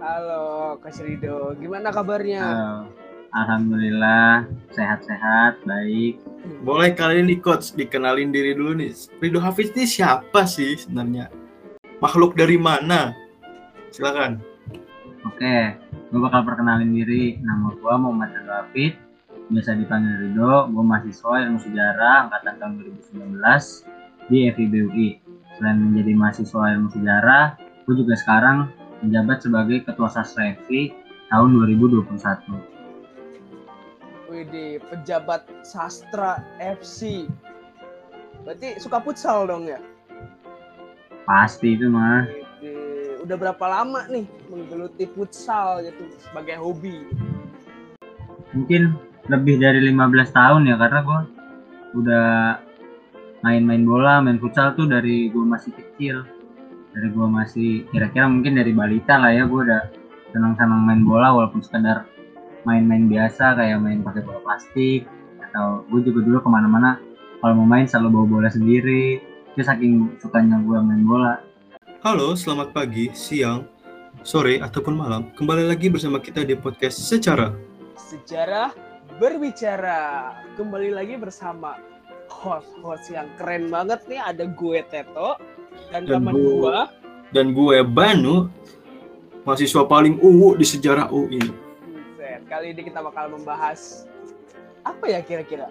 Halo Coach Rido, gimana kabarnya? Halo. Alhamdulillah sehat-sehat, baik. Boleh kali ini coach dikenalin diri dulu nih. Rido Hafiz ini siapa sih sebenarnya? Makhluk dari mana? Silakan. Oke, gue bakal perkenalin diri. Nama gue Muhammad Rido Hafid, biasa dipanggil Rido. Gue mahasiswa ilmu sejarah angkatan tahun 2019 di FIB UI. Selain menjadi mahasiswa ilmu sejarah, gue juga sekarang menjabat sebagai Ketua Sastra FI tahun 2021. Widih, pejabat sastra FC. Berarti suka futsal dong ya? Pasti itu mah. Widih, udah berapa lama nih menggeluti futsal gitu sebagai hobi? Mungkin lebih dari 15 tahun ya karena gue udah main-main bola, main futsal tuh dari gue masih kecil. Dari gue masih kira-kira mungkin dari balita lah ya gue udah senang-senang main bola walaupun sekedar main-main biasa kayak main pakai bola plastik atau gue juga dulu ke mana-mana kalau mau main selalu bawa bola sendiri itu saking sukanya gue main bola Halo, selamat pagi, siang, sore, ataupun malam. Kembali lagi bersama kita di podcast Secara. Sejarah berbicara. Kembali lagi bersama host-host yang keren banget nih. Ada gue Teto dan, Dan gue- gue Dan gue Banu, mahasiswa paling uwu di sejarah UI. Buset, Kali ini kita bakal membahas apa ya kira-kira?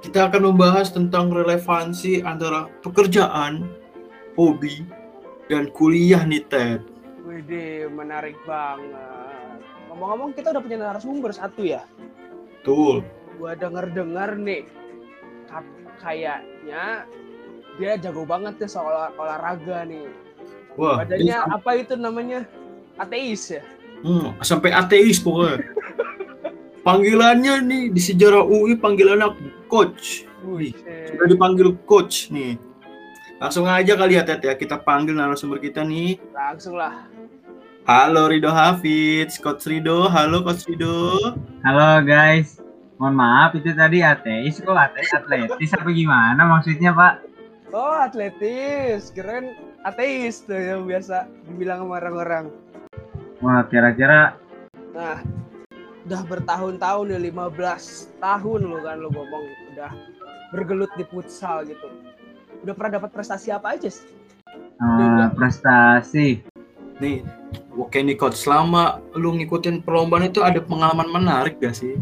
Kita akan membahas tentang relevansi antara pekerjaan, hobi, dan kuliah nih Ted. Widih, menarik banget. Ngomong-ngomong kita udah punya narasumber satu ya. Betul. Gua denger-dengar nih, kayaknya dia jago banget nih soal olahraga nih. Wah, Badannya ini apa itu namanya? Ateis ya? Hmm, sampai ateis pokoknya. Panggilannya nih di sejarah UI panggilannya coach. Wih, sudah dipanggil coach nih. Langsung aja kali ya Ted ya, kita panggil narasumber kita nih. Langsung lah. Halo Rido Hafiz, Coach Rido. Halo Coach Rido. halo guys mohon maaf itu tadi ateis kok ateis atletis apa gimana maksudnya pak Oh, atletis. Keren ateis tuh yang biasa dibilang sama orang-orang. wah kira-kira Nah, udah bertahun-tahun ya 15 tahun lo kan lo ngomong udah bergelut di futsal gitu. Udah pernah dapat prestasi apa aja sih? eh, prestasi Nih, oke nih Coach, selama lu ngikutin perlombaan itu ada pengalaman menarik gak sih?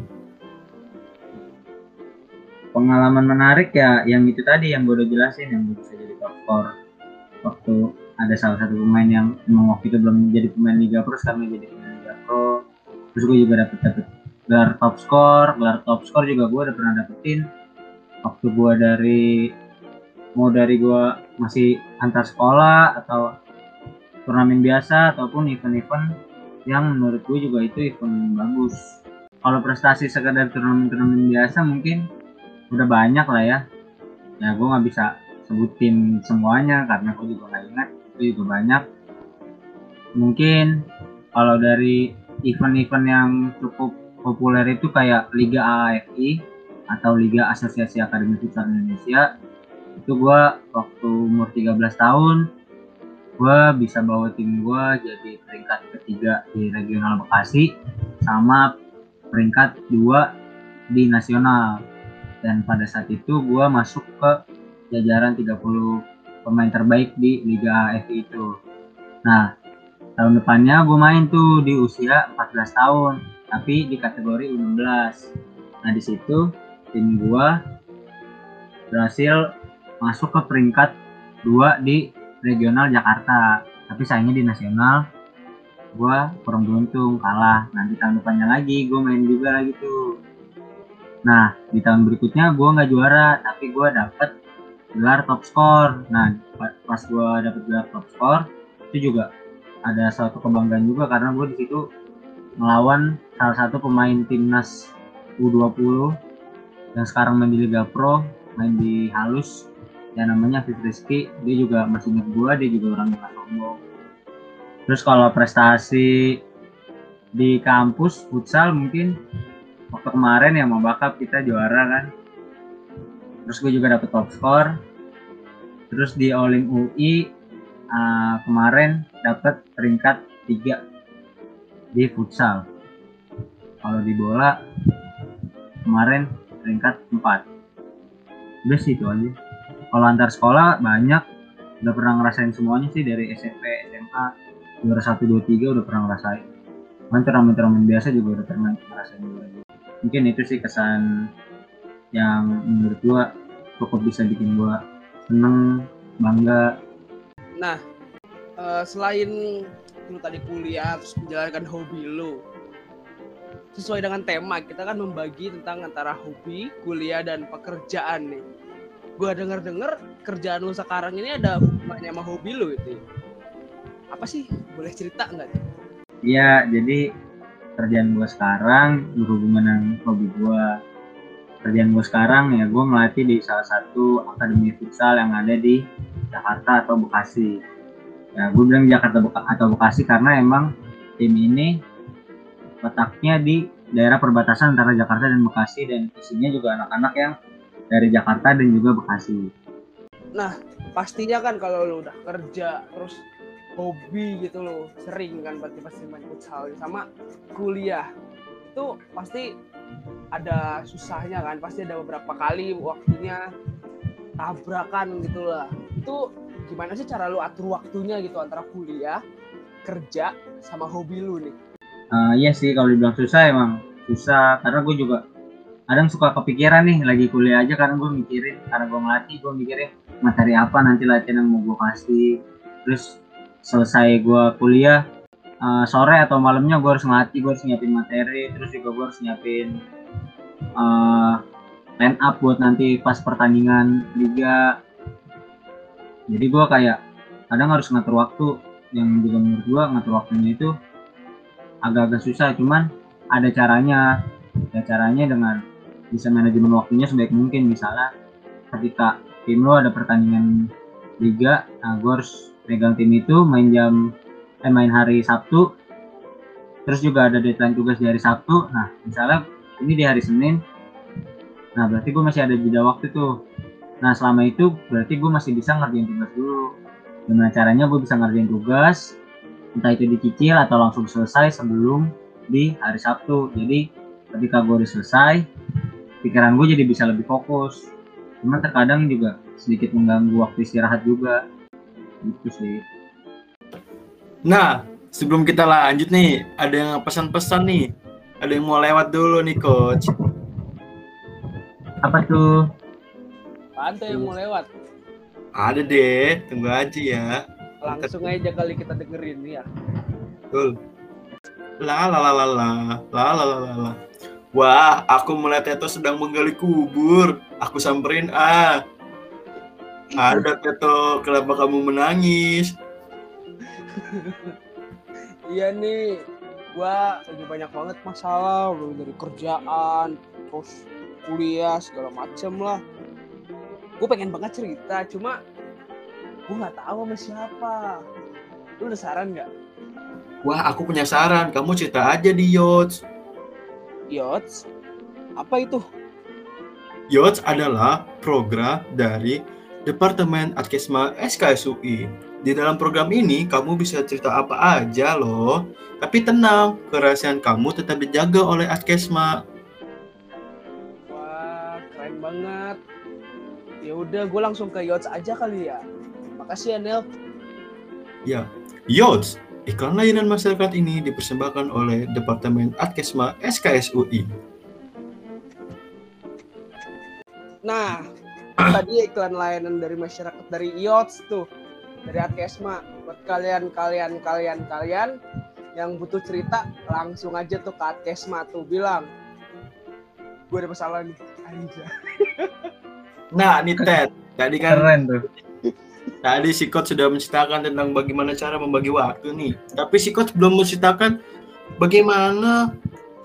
Pengalaman menarik ya yang itu tadi yang gue udah jelasin yang bisa jadi top score waktu ada salah satu pemain yang emang waktu itu belum jadi pemain Liga Pro sekarang jadi pemain Liga Pro. Terus gue juga dapet dapet gelar top score gelar top score juga gue udah pernah dapetin. Waktu gue dari mau dari gue masih antar sekolah atau turnamen biasa ataupun event-event yang menurut gue juga itu event bagus. Kalau prestasi sekedar turnamen-turnamen biasa mungkin udah banyak lah ya. Ya gue nggak bisa sebutin semuanya karena gue juga nggak ingat. Itu juga banyak. Mungkin kalau dari event-event yang cukup populer itu kayak Liga AAFI atau Liga Asosiasi Akademi Futsal Indonesia itu gue waktu umur 13 tahun gue bisa bawa tim gue jadi peringkat ketiga di regional Bekasi sama peringkat dua di nasional dan pada saat itu gue masuk ke jajaran 30 pemain terbaik di Liga AFI itu. Nah, tahun depannya gue main tuh di usia 14 tahun, tapi di kategori U16. Nah, di situ tim gue berhasil masuk ke peringkat 2 di regional Jakarta. Tapi sayangnya di nasional gue kurang beruntung kalah. Di tahun depannya lagi gue main juga lagi tuh. Nah, di tahun berikutnya gue nggak juara, tapi gue dapet gelar top score. Nah, pa- pas gue dapet gelar top score, itu juga ada suatu kebanggaan juga karena gue di situ melawan salah satu pemain timnas U20 yang sekarang main di Liga Pro, main di Halus, yang namanya Fit Rizky. Dia juga masih ingat gue, dia juga orang yang sombong. Terus kalau prestasi di kampus futsal mungkin waktu kemarin ya mau bakap kita juara kan. Terus gue juga dapet top score. Terus di Oling UI uh, kemarin dapat peringkat tiga di futsal. Kalau di bola kemarin peringkat 4 udah sih itu aja. Kalau antar sekolah banyak. Udah pernah ngerasain semuanya sih dari SMP SMA juara satu dua tiga udah pernah ngerasain. Kan turnamen-turnamen biasa juga udah pernah ngerasain juga mungkin itu sih kesan yang menurut gua cukup bisa bikin gua seneng bangga nah uh, selain lu tadi kuliah terus menjalankan hobi lu sesuai dengan tema kita kan membagi tentang antara hobi, kuliah dan pekerjaan nih. Gua denger-denger kerjaan lu sekarang ini ada hubungannya sama hobi lu itu. Apa sih? Boleh cerita nggak? Iya, jadi kerjaan gua sekarang berhubungan dengan hobi gua. Kerjaan gua sekarang ya gua ngelatih di salah satu akademi futsal yang ada di Jakarta atau Bekasi. Ya, gue bilang Jakarta atau Bekasi karena emang tim ini letaknya di daerah perbatasan antara Jakarta dan Bekasi dan isinya juga anak-anak yang dari Jakarta dan juga Bekasi. Nah, pastinya kan kalau lu udah kerja terus hobi gitu lo sering kan berarti pasti main futsal. Sama kuliah itu pasti ada susahnya kan pasti ada beberapa kali waktunya tabrakan gitu lah. Itu gimana sih cara lu atur waktunya gitu antara kuliah kerja sama hobi lu nih? Uh, iya sih kalau dibilang susah emang susah karena gue juga kadang suka kepikiran nih lagi kuliah aja karena gue mikirin karena gue ngelatih gue mikirin materi apa nanti latihan yang mau gue kasih. Terus selesai gue kuliah uh, sore atau malamnya gue harus ngelatih gue harus nyiapin materi terus juga gue harus nyiapin uh, line up buat nanti pas pertandingan liga. Jadi gue kayak kadang harus ngatur waktu yang juga menurut gue ngatur waktunya itu agak-agak susah cuman ada caranya. Ada caranya dengan bisa manajemen waktunya sebaik mungkin. Misalnya ketika tim lo ada pertandingan liga nah gue harus pegang tim itu main jam eh main hari Sabtu. Terus juga ada deadline tugas di hari Sabtu. Nah misalnya ini di hari Senin. Nah berarti gue masih ada jeda waktu tuh. Nah selama itu berarti gue masih bisa ngerjain tugas dulu. Gimana caranya gue bisa ngerjain tugas entah itu dicicil atau langsung selesai sebelum di hari Sabtu. Jadi ketika gue udah selesai pikiran gue jadi bisa lebih fokus. Cuman terkadang juga sedikit mengganggu waktu istirahat juga gitu sih. Nah sebelum kita lanjut nih ada yang pesan-pesan nih. Ada yang mau lewat dulu nih coach. Apa tuh? Ada yang mau lewat? Ada deh tunggu aja ya. Langsung aja kali kita dengerin ya betul. La la la la la. La la la la la. Wah aku melihat Teto sedang menggali kubur. Aku samperin ah ada Teto kenapa kamu menangis? Iya nih gua lagi banyak banget masalah mulai dari kerjaan terus kuliah segala macem lah. Gue pengen banget cerita cuma gue nggak tahu sama siapa. Lu ada saran nggak? Wah aku punya saran. Kamu cerita aja di Yots. Yots? Apa itu? Yots adalah program dari Departemen Adkesma SKSUI di dalam program ini kamu bisa cerita apa aja loh. Tapi tenang kerahasiaan kamu tetap dijaga oleh Adkesma wah keren banget. Ya udah gue langsung ke Yots aja kali ya. Makasih ya, Nel. Ya, YOTS, iklan layanan masyarakat ini dipersembahkan oleh Departemen Adkesma SKSUI. Nah, tadi iklan layanan dari masyarakat dari IOTS tuh, dari Adkesma. Buat kalian, kalian, kalian, kalian yang butuh cerita, langsung aja tuh ke Adkesma tuh bilang, gue ada masalah nih, aja. Nah, nih Ted, tadi kan keren tuh Tadi si coach sudah menceritakan tentang bagaimana cara membagi waktu nih. Tapi si coach belum menceritakan bagaimana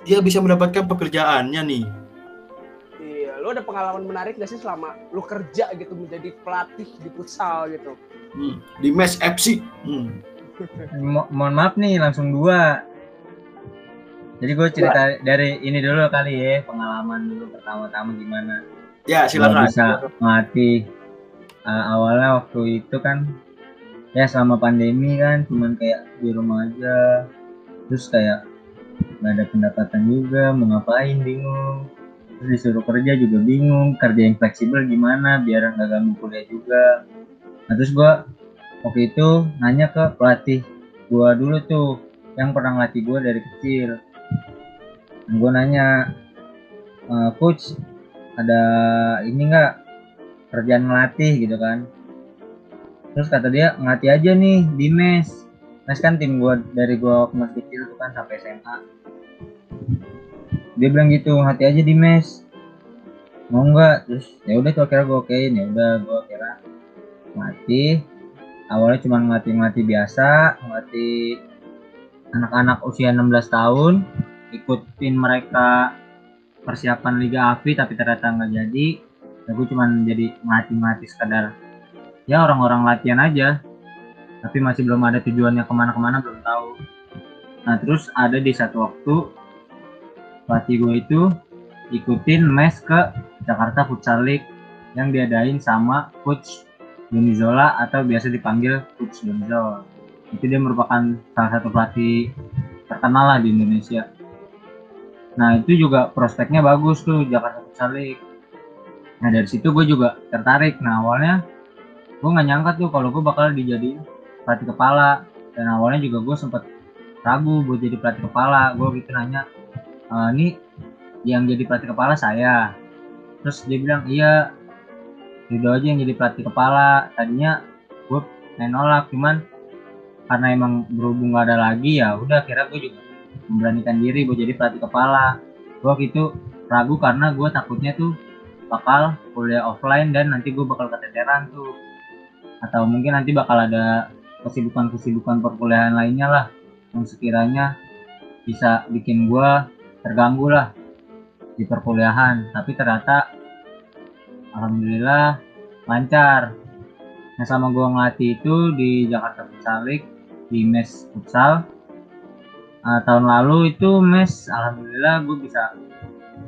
dia bisa mendapatkan pekerjaannya nih. Lu ada pengalaman menarik gak sih selama lu kerja gitu menjadi pelatih di futsal gitu? Hmm, di Mes FC. Hmm. Mo mohon maaf nih langsung dua. Jadi gue cerita dari ini dulu kali ya pengalaman dulu pertama-tama gimana. Ya silakan. bisa melatih uh, awalnya waktu itu kan ya selama pandemi kan cuman kayak di rumah aja terus kayak nggak ada pendapatan juga mau ngapain bingung terus disuruh kerja juga bingung kerja yang fleksibel gimana biar nggak ganggu kuliah juga. Nah terus gua waktu itu nanya ke pelatih gua dulu tuh yang pernah ngelatih gua dari kecil. Gue nanya "E, coach ada ini nggak kerjaan ngelatih? Gitu kan. Terus kata dia ngelatih aja nih di mes. Mes kan tim gue dari gue masih kecil tuh kan sampai SMA dia bilang gitu ngelatih aja di mes mau nggak? Terus ya udah tuh akhirnya gue okein. Ya udah gue kira ngelatih awalnya cuma ngelatih ngelatih biasa ngelatih anak-anak usia 16 tahun ikutin mereka persiapan Liga AFI tapi ternyata nggak jadi. Ya gue cuma jadi ngelatih-ngelatih sekadar ya orang-orang latihan aja. Tapi masih belum ada tujuannya ke mana-kemana belum tahu. Nah terus ada di satu waktu pelatih gue itu ikutin mes ke Jakarta Futsal League yang diadain sama coach Doni Zola atau biasa dipanggil coach Doni Zola itu dia merupakan salah satu pelatih terkenal lah di Indonesia. Nah itu juga prospeknya bagus tuh Jakarta Futsal League. Nah dari situ gue juga tertarik. Nah awalnya gue nggak nyangka tuh kalau gue bakal dijadiin pelatih kepala. Dan awalnya juga gue sempet ragu buat jadi pelatih kepala. Gue gitu nanya e, ini yang jadi pelatih kepala saya. Terus dia bilang iya Ridho aja yang jadi pelatih kepala. Tadinya gue nolak cuman karena emang berhubung gak ada lagi ya udah kira gue juga memberanikan diri buat jadi pelatih kepala. Gue gitu ragu karena gue takutnya tuh bakal kuliah offline dan nanti gue bakal keteteran tuh. Atau mungkin nanti bakal ada kesibukan-kesibukan perkuliahan lainnya lah yang sekiranya bisa bikin gue terganggu lah di perkuliahan. Tapi ternyata alhamdulillah lancar. Nah sama gue ngelatih itu di Jakarta League di mes futsal. Uh, tahun lalu itu mes alhamdulillah gue bisa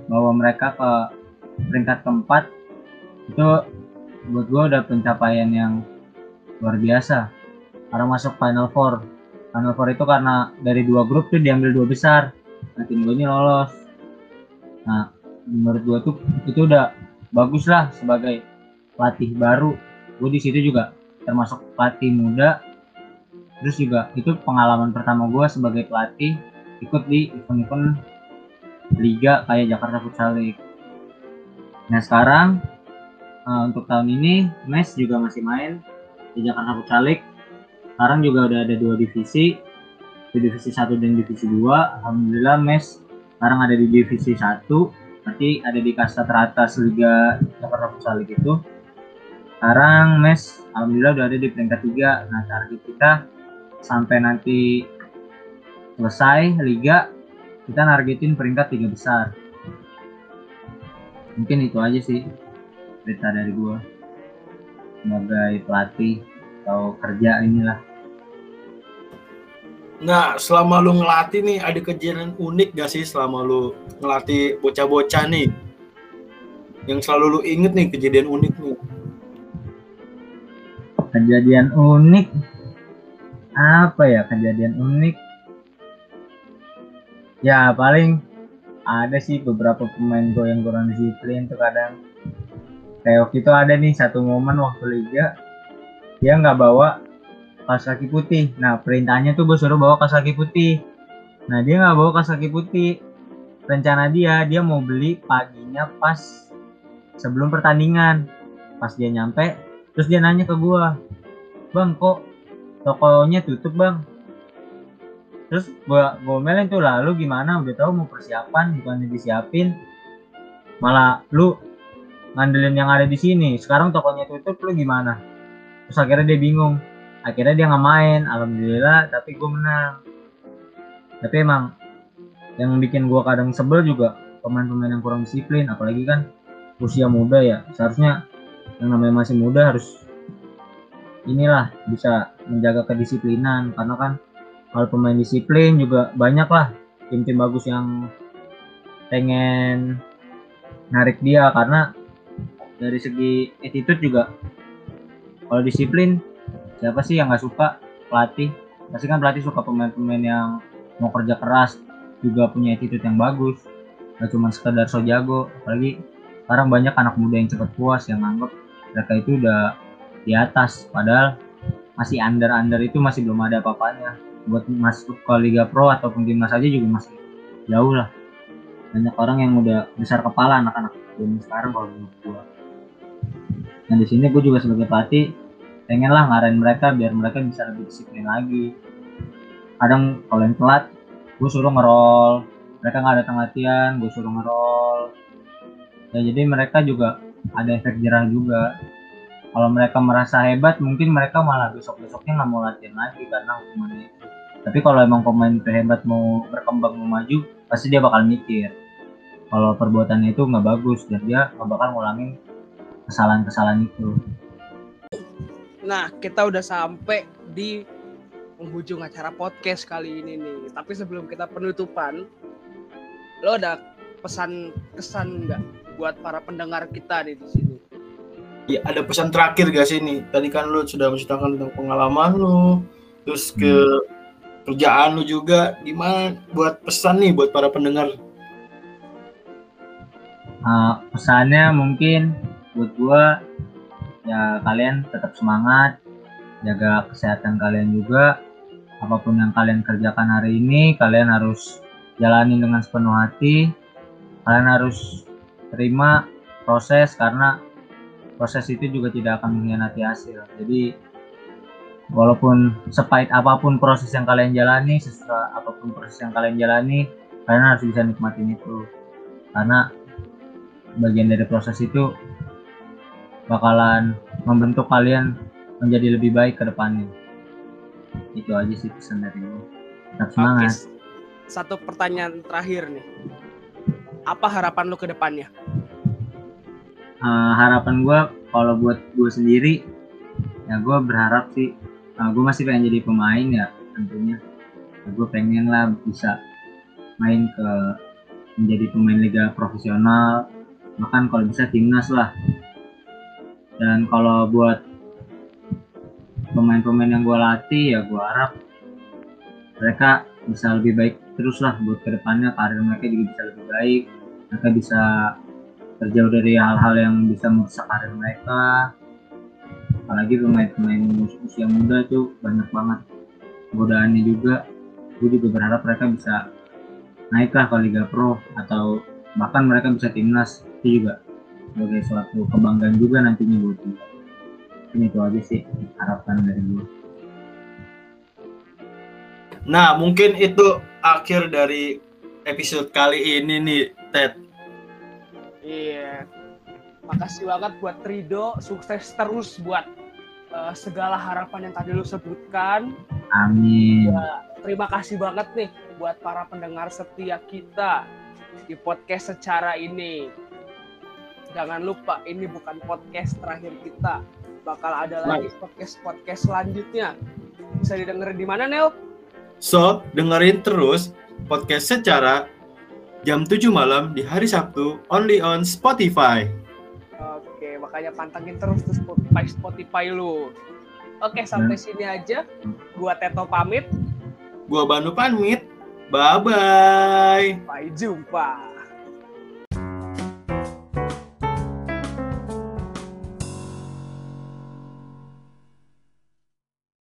bawa mereka ke peringkat keempat. Itu buat gue udah pencapaian yang luar biasa. Karena masuk final four. Final four itu karena dari dua grup tuh diambil dua besar nah tim gue ini lolos. Nah menurut gue tuh itu udah bagus lah sebagai pelatih baru. Gue di situ juga termasuk pelatih muda. Terus juga itu pengalaman pertama gue sebagai pelatih ikut di event-event liga kayak Jakarta Futsal League. Nah sekarang uh, untuk tahun ini Mes juga masih main di Jakarta Futsal League. Sekarang juga udah ada dua divisi di divisi 1 dan divisi 2 Alhamdulillah Mes sekarang ada di divisi 1 berarti ada di kasta teratas Liga Jakarta Futsal League itu. Sekarang Mes Alhamdulillah udah ada di peringkat 3 nah target kita sampai nanti selesai Liga kita nargetin peringkat tiga besar. Mungkin itu aja sih cerita dari gua. Sebagai pelatih atau kerja inilah Nah, selama lu ngelatih nih, ada kejadian unik gak sih selama lu ngelatih bocah-bocah nih? Yang selalu lu inget nih kejadian unik nih. kejadian unik apa ya kejadian unik ya paling ada sih beberapa pemain gue yang kurang disiplin tuh kadang kayak waktu itu ada nih satu momen waktu liga dia nggak bawa kaos kaki putih. Nah perintahnya tuh gue suruh bawa kaos kaki putih. Nah dia nggak bawa kaos kaki putih. Rencana dia dia mau beli paginya pas sebelum pertandingan. Pas dia nyampe terus dia nanya ke gue bang kok tokonya tutup bang? Terus gua gua omelin tuh lalu gimana? Udah tahu mau persiapan bukan disiapin? Malah lu ngandelin yang ada di sini sekarang tokonya tutup lu gimana? Terus akhirnya dia bingung akhirnya dia nggak main alhamdulillah tapi gue menang. Tapi emang yang bikin gua kadang sebel juga pemain-pemain yang kurang disiplin apalagi kan usia muda ya. Seharusnya yang namanya masih muda harus inilah bisa menjaga kedisiplinan karena kan kalau pemain disiplin juga banyak lah tim-tim bagus yang pengen narik dia. Karena dari segi attitude juga kalau disiplin siapa sih yang nggak suka? Pelatih. Pasti kan pelatih suka pemain-pemain yang mau kerja keras juga punya attitude yang bagus. Gak cuma sekedar so jago. Apalagi sekarang banyak anak muda yang cepat puas yang anggap mereka itu udah di atas. Padahal masih under under itu masih belum ada apa-apanya. Buat masuk ke Liga Pro ataupun timnas aja juga masih jauh lah. Banyak orang yang udah besar kepala anak-anak zaman sekarang kalau menurut gua. Nah di sini gue juga sebagai pelatih pengen lah ngarahin mereka biar mereka bisa lebih disiplin lagi. Kadang kalau yang telat gue suruh ngerol mereka nggak datang latihan gue suruh ngerol ya jadi mereka juga ada efek jerah juga. Kalau mereka merasa hebat mungkin mereka malah besok besoknya nggak mau latihan lagi karena hukumannya itu. Tapi kalau emang pemain hebat mau berkembang mau maju pasti dia bakal mikir. Kalau perbuatannya itu nggak bagus dan dia nggak bakal ngulangin kesalahan-kesalahan itu Nah, kita udah sampai di penghujung acara podcast kali ini nih. Tapi sebelum kita penutupan, lo ada pesan kesan nggak buat para pendengar kita nih di sini? Ya, ada pesan terakhir gak sih nih? Tadi kan lu sudah menceritakan tentang pengalaman lu, terus ke kerjaan lu juga. Gimana buat pesan nih buat para pendengar? Uh, pesannya mungkin buat gua ya kalian tetap semangat jaga kesehatan kalian juga. Apa pun yang kalian kerjakan hari ini kalian harus jalani dengan sepenuh hati. Kalian harus terima proses karena proses itu juga tidak akan mengkhianati hasil. Jadi walaupun sepahit apa pun proses yang kalian jalani sesuai apa pun proses yang kalian jalani kalian harus bisa nikmatin itu. Karena bagian dari proses itu bakalan membentuk kalian menjadi lebih baik ke depannya. Itu aja sih pesan dari gue. Tetap semangat. Oke, Satu pertanyaan terakhir nih. Apa harapan lo ke depannya? Uh, harapan gue kalau buat gue sendiri, ya gue berharap sih, uh, gue masih pengen jadi pemain ya tentunya. Ya, gue pengen lah bisa main ke menjadi pemain liga profesional, bahkan kalau bisa timnas lah dan kalau buat pemain-pemain yang gue latih ya gue harap mereka bisa lebih baik terus lah buat ke depannya karir mereka juga bisa lebih baik. Mereka bisa terjauh dari hal-hal yang bisa merusak karir mereka. Apalagi pemain-pemain usia muda tuh banyak banget godaannya juga. Gue juga berharap mereka bisa naik lah ke Liga Pro atau bahkan mereka bisa timnas itu juga sebagai suatu kebanggaan juga nantinya buat gue ini itu aja sih harapan dari gue Nah, mungkin itu akhir dari episode kali ini nih, Ted. Iya. Makasih banget buat Trido, sukses terus buat uh, segala harapan yang tadi lu sebutkan. amin Ya, terima kasih banget nih buat para pendengar setia kita di podcast secara ini. Jangan lupa ini bukan podcast terakhir kita. Bakal ada lagi podcast-podcast selanjutnya. Bisa didengar di mana, Nel? So, dengerin terus podcast secara jam 7 malam di hari Sabtu only on Spotify. Oke, makanya pantengin terus tuh Spotify Spotify lu. Oke, sampai sini aja. Gua Teto pamit. Gua Banu pamit. Bye bye. Sampai jumpa.